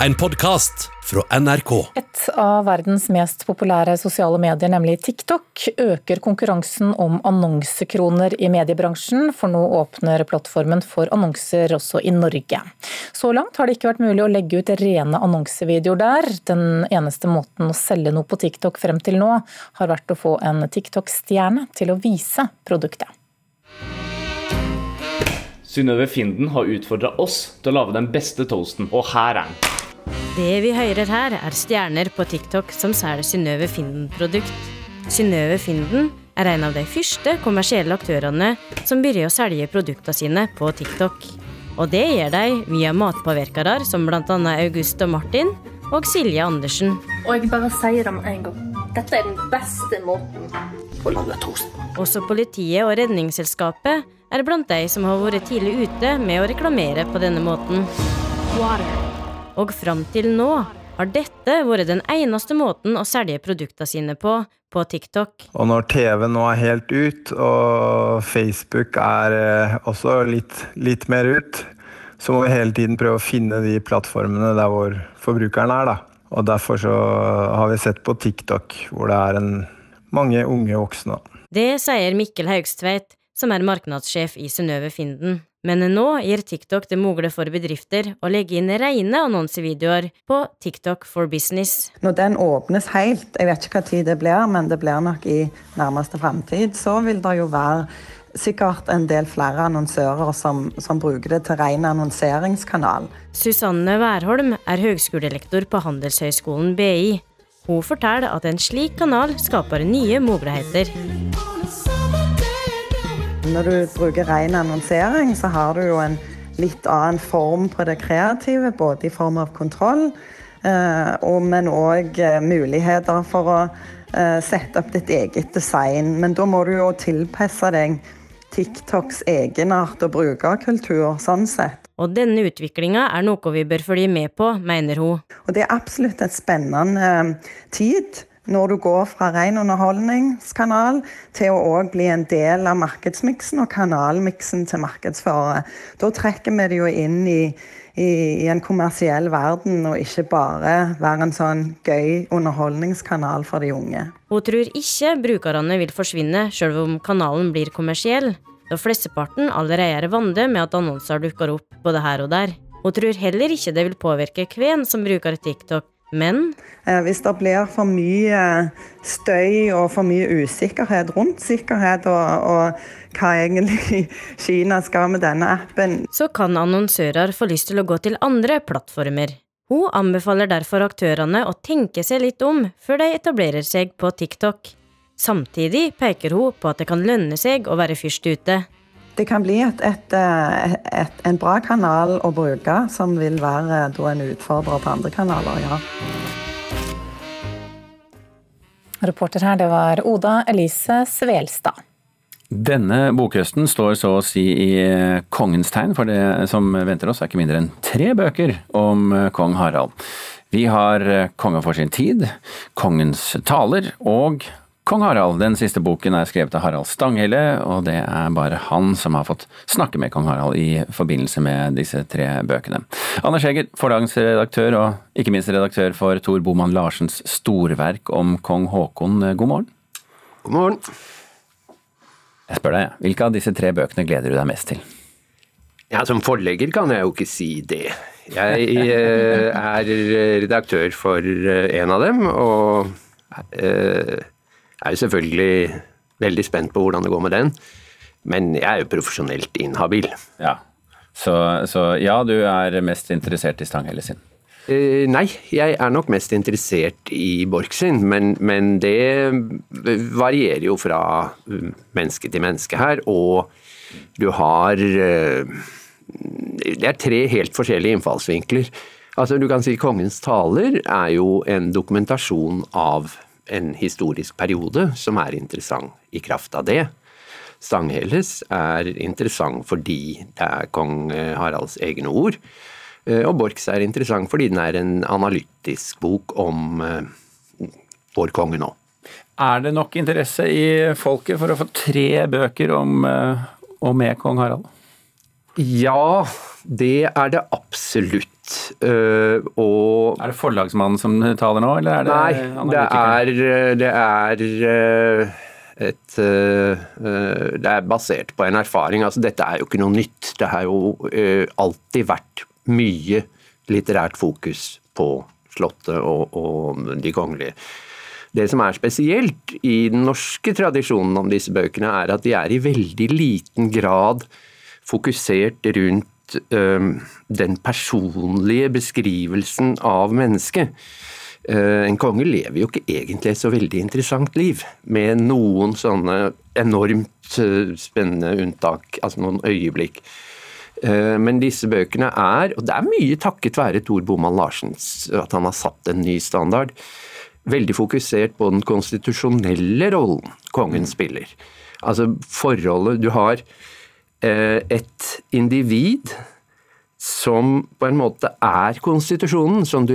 en podkast fra NRK. Et av verdens mest populære sosiale medier, nemlig TikTok, øker konkurransen om annonsekroner i mediebransjen, for nå åpner plattformen for annonser også i Norge. Så langt har det ikke vært mulig å legge ut rene annonsevideoer der. Den eneste måten å selge noe på TikTok frem til nå, har vært å få en TikTok-stjerne til å vise produktet. Synnøve Finden har utfordra oss til å lage den beste toasten, og her er den. Det vi hører her, er stjerner på TikTok som selger Synnøve Finden-produkt. Synnøve Finden er en av de første kommersielle aktørene som begynner å selge produktene sine på TikTok. Og det gjør de via matpåvirkere som bl.a. August og Martin og Silje Andersen. Og jeg bare sier det med en gang. Dette er den beste måten å lage toast på. Også politiet og Redningsselskapet er blant de som har vært tidlig ute med å reklamere på denne måten. Water og fram til nå har dette vært den eneste måten å selge produktene sine på på TikTok. Og når TV nå er helt ut, og Facebook er eh, også litt, litt mer ut, så må vi hele tiden prøve å finne de plattformene der hvor forbrukeren er. da. Og derfor så har vi sett på TikTok, hvor det er en, mange unge voksne. Det sier Mikkel Haugstveit, som er markedssjef i Synnøve Finden. Men nå gir TikTok det mulig for bedrifter å legge inn rene annonsevideoer på TikTok for business. Når den åpnes helt, jeg vet ikke hva tid det blir, men det blir nok i nærmeste framtid, så vil det jo være sikkert en del flere annonsører som, som bruker det til ren annonseringskanal. Susanne Wærholm er høgskolelektor på Handelshøyskolen BI. Hun forteller at en slik kanal skaper nye muligheter. Når du bruker ren annonsering, så har du jo en litt annen form på det kreative, både i form av kontroll, eh, men òg eh, muligheter for å eh, sette opp ditt eget design. Men da må du jo tilpasse deg TikToks egenart og brukerkultur sånn sett. Og denne utviklinga er noe vi bør følge med på, mener hun. Og det er absolutt et spennende tid når du går fra ren underholdningskanal til å òg bli en del av markedsmiksen og kanalmiksen til markedsførere. Da trekker vi det jo inn i, i, i, en kommersiell verden, og ikke bare være en sånn gøy underholdningskanal for de unge. Hun tror ikke brukerne vil forsvinne, sjøl om kanalen blir kommersiell, da flesteparten allerede er vant med at annonser dukker opp både her og der. Hun tror heller ikke det vil påvirke hvem som bruker TikTok, men eh, Hvis det blir for mye støy og for mye usikkerhet rundt sikkerhet og, og hva egentlig Kina skal med denne appen Så kan annonsører få lyst til å gå til andre plattformer. Hun anbefaler derfor aktørene å tenke seg litt om før de etablerer seg på TikTok. Samtidig peker hun på at det kan lønne seg å være først ute. Det kan bli et, et, eh, et, en bra kanal å bruke, som vil være eh, en utfordrer på andre kanaler, ja. Reporter her, det var Oda Elise Svelstad. Denne bokhøsten står så å si i eh, kongens tegn, for det som venter oss er ikke mindre enn tre bøker om kong Harald. Vi har Kongen for sin tid, Kongens taler og Kong Harald. Den siste boken er skrevet av Harald Stanghelle, og det er bare han som har fått snakke med kong Harald i forbindelse med disse tre bøkene. Anders Heger, forlagsredaktør og ikke minst redaktør for Tor Boman Larsens storverk om kong Haakon. God morgen. God morgen. Jeg spør deg, hvilke av disse tre bøkene gleder du deg mest til? Ja, Som forlegger kan jeg jo ikke si det. Jeg eh, er redaktør for eh, en av dem, og eh, er jo selvfølgelig veldig spent på hvordan det går med den. Men jeg er jo profesjonelt inhabil. Ja, Så, så ja, du er mest interessert i Stanghelle sin? Eh, nei, jeg er nok mest interessert i Borch sin, men, men, det varierer jo fra um, menneske til menneske her. Og du har eh, Det er tre helt forskjellige innfallsvinkler. Altså, du kan si Kongens taler er jo en dokumentasjon av en historisk periode som er interessant i kraft av det. Stanghelles er interessant fordi det er kong eh, Haralds egne ord. Eh, og Borchs er interessant fordi den er en analytisk bok om uh, vår konge nå. Er det nok interesse i folket for å få tre bøker om og med kong Harald? Ja, det er det absolutt. Uh, og Er det forlagsmannen som taler nå, eller er det Nei, det er, det er uh, et Det er basert på en erfaring. Altså, dette er jo ikke noe nytt. Det har jo alltid vært mye litterært fokus på Slottet og, og de kongelige. Det som er spesielt i den norske tradisjonen om disse bøkene, er at de er i veldig liten grad fokusert rundt øh, den personlige beskrivelsen av mennesket. Uh, en konge lever jo ikke egentlig et så veldig interessant liv, med noen sånne enormt uh, spennende unntak, altså noen øyeblikk. Men disse bøkene er, og det er mye takket være Tor Boman Larsens, at han har satt en ny standard, veldig fokusert på den konstitusjonelle rollen kongen spiller. Altså forholdet Du har eh, et individ som på en måte er konstitusjonen, som du,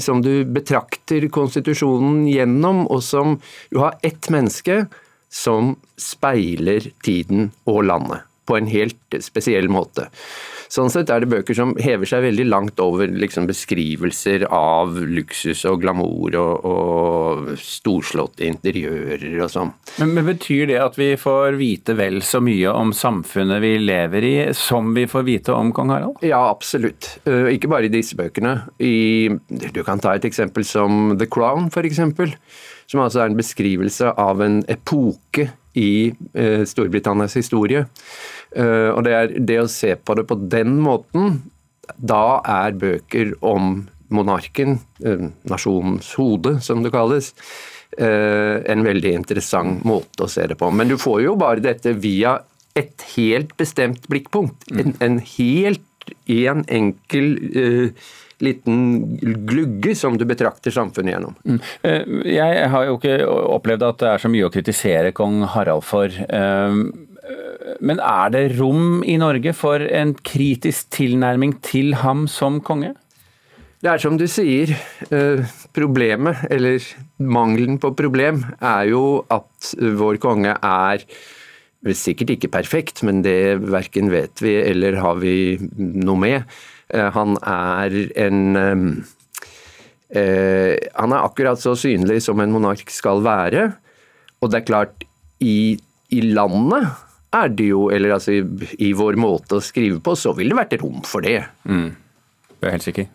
som du betrakter konstitusjonen gjennom, og som Du har ett menneske som speiler tiden og landet på en helt spesiell måte. Sånn sett er det bøker som hever seg veldig langt over liksom, beskrivelser av luksus og glamour og, og storslåtte interiører og sånn. Men, men, Betyr det at vi får vite vel så mye om samfunnet vi lever i, som vi får vite om kong Harald? Ja, absolutt. Ikke bare i disse bøkene. I, du kan ta et eksempel som The Crown, f.eks. Som altså er en beskrivelse av en epoke i Storbritannias historie. Eh, og det, er, det å se på det på den måten, da er bøker om monarken, eh, nasjonens hode som det kalles, eh, en veldig interessant måte å se det på. Men du får jo bare dette via et helt bestemt blikkpunkt. En, en helt en enkel uh, liten glugge som du betrakter samfunnet gjennom. Mm. Jeg har jo ikke opplevd at det er så mye å kritisere kong Harald for. Men er det rom i Norge for en kritisk tilnærming til ham som konge? Det er som du sier, eh, problemet, eller mangelen på problem, er jo at vår konge er sikkert ikke perfekt, men det verken vet vi eller har vi noe med. Eh, han er en eh, Han er akkurat så synlig som en monark skal være. Og det er klart, i, i landet er det jo, eller altså i, i, vår måte å skrive på, så ville det vært rom for det. Mm. Du er helt sikker?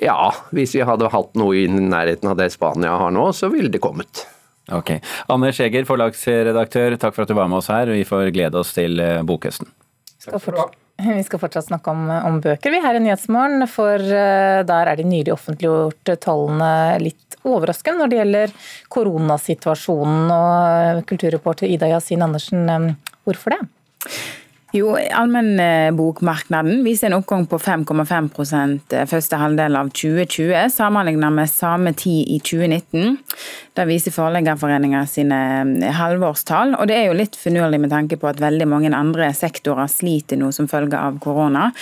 Ja, hvis vi hadde hatt noe i nærheten av det Spania har nå, så ville det kommet. Ok. Anders Eger, forlagsredaktør, takk for at du var med oss her. Vi får glede oss til eh, bokhøsten. Vi skal fortsatt snakke om, om, bøker vi her i Nyhetsmorgen, for uh, der er de nylig offentliggjort tallene litt overraskende når det gjelder koronasituasjonen. Og kulturreporter Ida Yasin Andersen, Hvorfor det? Jo, Allmennbokmarkedet viser en oppgang på 5,5 eh, første halvdel av 2020, sammenlignet med samme tid i 2019. Det viser Forleggerforeningen sine eh, halvårstall. Og det er jo litt finurlig med tanke på at veldig mange andre sektorer sliter nå som følge av korona.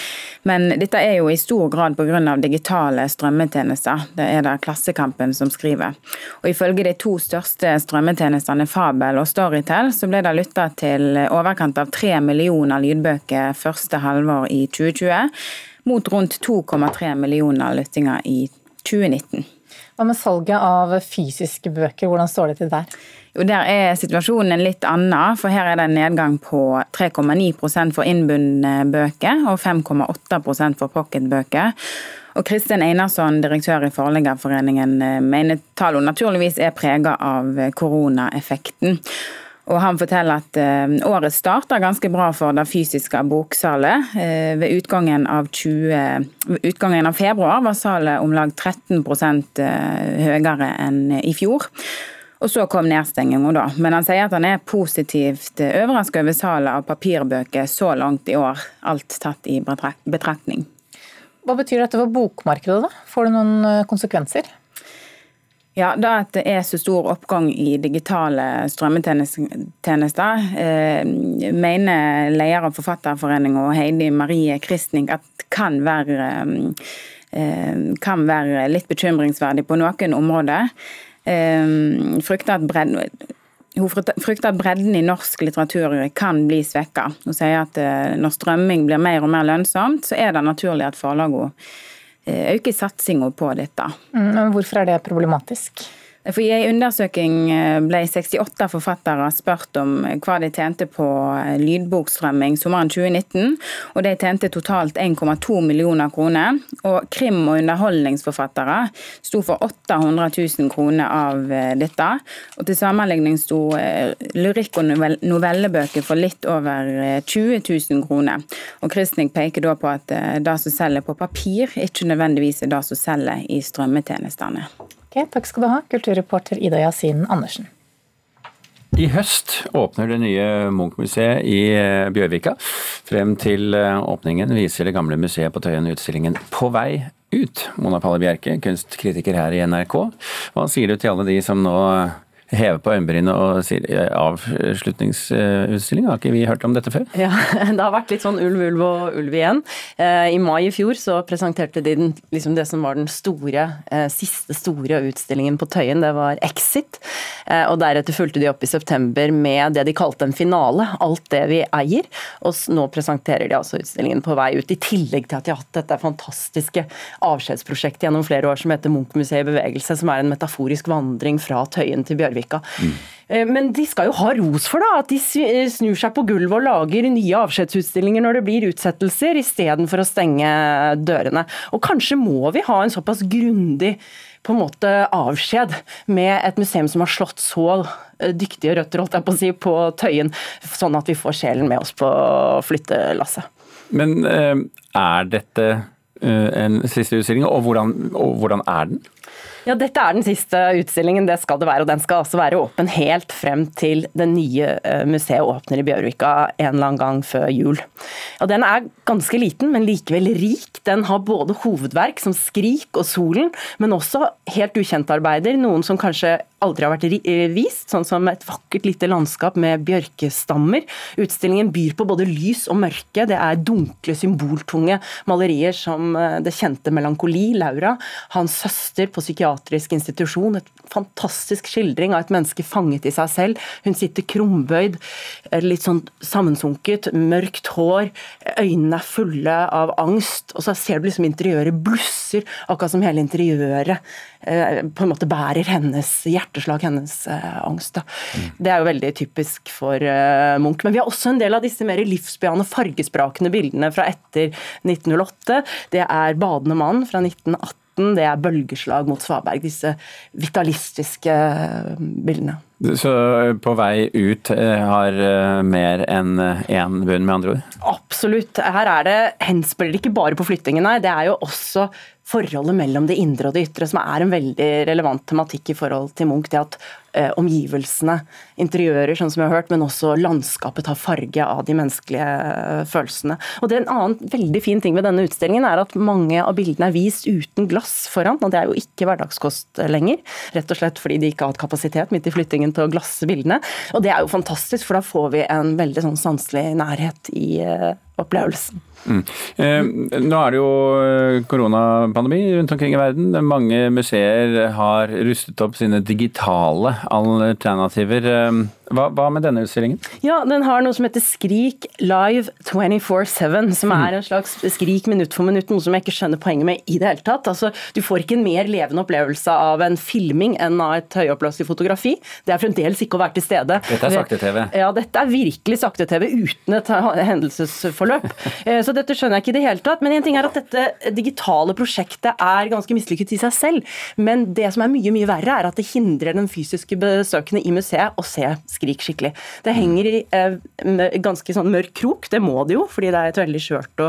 Men dette er jo i stor grad pga. digitale strømmetjenester. Det er det Klassekampen som skriver. Og ifølge de to største strømmetjenestene Fabel og Storytel, så ble det lytta til overkant av tre millioner millioner lydbøker første halvår i 2020, mot rundt 2,3 millioner lyttinger i 2019. Hva med salget av fysiske bøker, hvordan står det til der? Jo, Der er situasjonen en litt annen, for her er det en nedgang på 3,9% for innbundne bøker og 5,8 for pocketbøker. Og Kristin Einarsson, direktør i Forleggerforeningen, mener tallene naturligvis er prega av koronaeffekten. Og han forteller at eh, året starta ganske bra for det fysiske boksalet. Eh, ved utgangen av, 20, utgangen av februar var salet om lag 13 eh, høyere enn i fjor. Og så kom nedstenginga, da. Men han sier at han er positivt overrasket over salget av papirbøker så langt i år, alt tatt i betraktning. Hva betyr dette for bokmarkedet, da? Får det noen konsekvenser? Ja, da at det er så stor oppgang i digitale strømmetjenester, eh, mener leder av Forfatterforeningen Heidi Marie Kristning at kan være, eh, kan være litt bekymringsverdig på noen områder. Eh, frykter at bredden, hun frykter at bredden i norsk litteratur kan bli svekka. Hun sier at når strømming blir mer og mer lønnsomt, så er det naturlig at forlagene øke satsinga på dette. Mm, men hvorfor er det problematisk? For I en undersøking eh, ble 68 forfattere spurt om hva de tjente på eh, lydbokstrømming sommeren 2019, og de tjente totalt 1,2 millioner kroner. Og krim- og underholdningsforfattere sto for 800 000 kroner av eh, dette. Og til sammenligning sto lyrikk- og novellebøker for litt over 20 000 kroner. Og Kristning peker da på at det som selger på papir, ikke nødvendigvis er det som selger i strømmetjenestene. Ok, Takk skal du ha, kulturreporter Ida Yasin Andersen. I høst åpner det nye Munch-museet i eh, Bjørvika. Frem til eh, åpningen viser det gamle museet på Tøyen utstillingen På vei ut. Mona Palle Bjerke, kunstkritiker her i NRK. Hva sier du til alle de som nå heve på øyenbrynet og sier avslutningsutstilling, har ikke vi hørt om dette før? Ja, det har vært litt sånn ulv, ulv og ulv igjen. Eh, I mai i fjor så presenterte de den, liksom det som var den store, eh, siste store utstillingen på Tøyen, det var Exit. Eh, og deretter fulgte de opp i september med det de kalte en finale, alt det vi eier. Og nå presenterer de altså utstillingen på vei ut, i tillegg til at de har hatt dette fantastiske avskjedsprosjektet gjennom flere år som heter Munch-museet i bevegelse, som er en metaforisk vandring fra Tøyen til Bjørvik Bjørvika. Mm. Men de skal jo ha ros for da, at de eh, snur seg på gulvet og lager nye avskjedsutstillinger når det blir utsettelser, istedenfor å stenge dørene. Og kanskje må vi ha en såpass grundig på en måte avskjed med et museum som har slått så eh, dyktige røtter holdt jeg på å si, på Tøyen, sånn at vi får sjelen med oss på flyttelasset. Men er dette en siste utstilling, og hvordan, og hvordan er den? Ja, Dette er den siste utstillingen, det skal det være. Og den skal altså være åpen helt frem til det nye eh, museet åpner i Bjørvika en eller annen gang før jul. Og Den er ganske liten, men likevel rik. Den har både hovedverk som Skrik og Solen, men også helt ukjente arbeider. Noen som kanskje aldri har vært eh, vist, sånn som et vakkert lite landskap med bjørkestammer. Utstillingen byr på både lys og mørke. Det er dunkle, symboltunge malerier som eh, det kjente Melankoli, Laura, hans søster på psykiatrisk institusjon. Et fantastisk skildring av et menneske fanget i seg selv. Hun sitter krumbøyd, eh, litt sånn sammensunket, mørkt hår, øynene er fulle av angst. Og så ser du liksom interiøret blusser, akkurat som hele interiøret på en måte bærer hennes hjerteslag, hennes uh, angst. Da. Mm. Det er jo veldig typisk for Munch. Men vi har også en del av disse mer livsbejaende, fargesprakende bildene fra etter 1908. Det er 'Badende mann' fra 1918 det er bølgeslag mot svaberg. Disse vitalistiske eh, bildene. Så på vei ut har mer enn én bunn, med andre ord? Absolutt. Her er det, henspiller ikke bare på flyttingen, nei. Det er jo også forholdet mellom det indre og det ytre, som er en veldig relevant tematikk i forhold til Munch. Det at eh, omgivelsene, interiører, sånn som vi har hørt, men også landskapet tar farge av de menneskelige eh, følelsene. Og det er En annen veldig fin ting ved denne utstillingen er at mange av bildene er vist uten glass foran. og Det er jo ikke hverdagskost lenger, rett og slett fordi de ikke har hatt kapasitet midt i flyttingen til å glasse bildene. Og Det er jo fantastisk, for da får vi en veldig sånn sanselig nærhet i eh, opplevelsen. Mm. Eh, nå er det jo eh, koronapandemi rundt omkring i verden. Mange museer har rustet opp sine digitale alternativer. Eh, hva, hva, med denne utstillingen? Ja, Den har noe som heter Skrik live 24-7, som er en slags skrik minutt for minutt, noe som jeg ikke skjønner poenget med i det hele tatt. Altså, Du får ikke en mer levende opplevelse av en filming enn av et høyoppløselig fotografi. Det er fremdeles ikke å være til stede. Dette er sakte-TV? Ja, dette er virkelig sakte-TV uten et hendelsesforløp. Eh, så dette skjønner jeg ikke i det hele tatt. Men en ting er at dette digitale prosjektet er ganske mislykket i seg selv. Men det som er mye, mye verre, er at det hindrer den fysiske besøkende i museet å se skrik skikkelig. Det henger i eh, ganske sånn mørk krok, det må det jo, fordi det er et veldig skjørt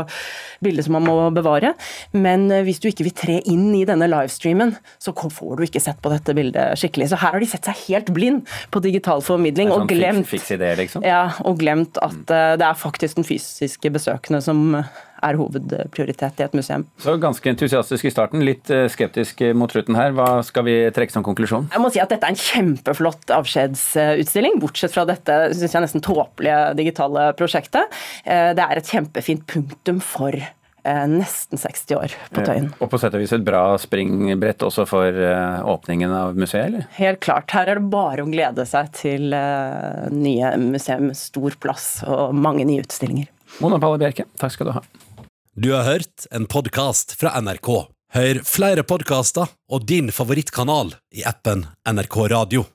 bilde som man må bevare. Men eh, hvis du ikke vil tre inn i denne livestreamen, så får du ikke sett på dette bildet skikkelig. Så her har de sett seg helt blind på digital formidling sånn og glemt, fiks, fiks idé, liksom. ja, og glemt at uh, det er faktisk den fysiske besøkende som er hovedprioritet i et museum. Så ganske entusiastisk i starten, litt eh, skeptisk mot slutten her. Hva skal vi trekke som konklusjon? Jeg må si at dette er en kjempeflott avskjedsutstilling, bortsett fra dette synes jeg nesten tåpelige digitale prosjektet. Eh, det er et kjempefint punktum for eh, nesten 60 år på Tøyen. Og på sett og vis et bra springbrett også for åpningen av museet, eller? Helt klart. Her er det bare å glede seg til nye museum, stor plass og mange nye utstillinger. Mona Palle Bjerke, takk skal du ha. Du har hørt en podkast fra NRK. Hør flere podkaster og din favorittkanal i appen NRK Radio.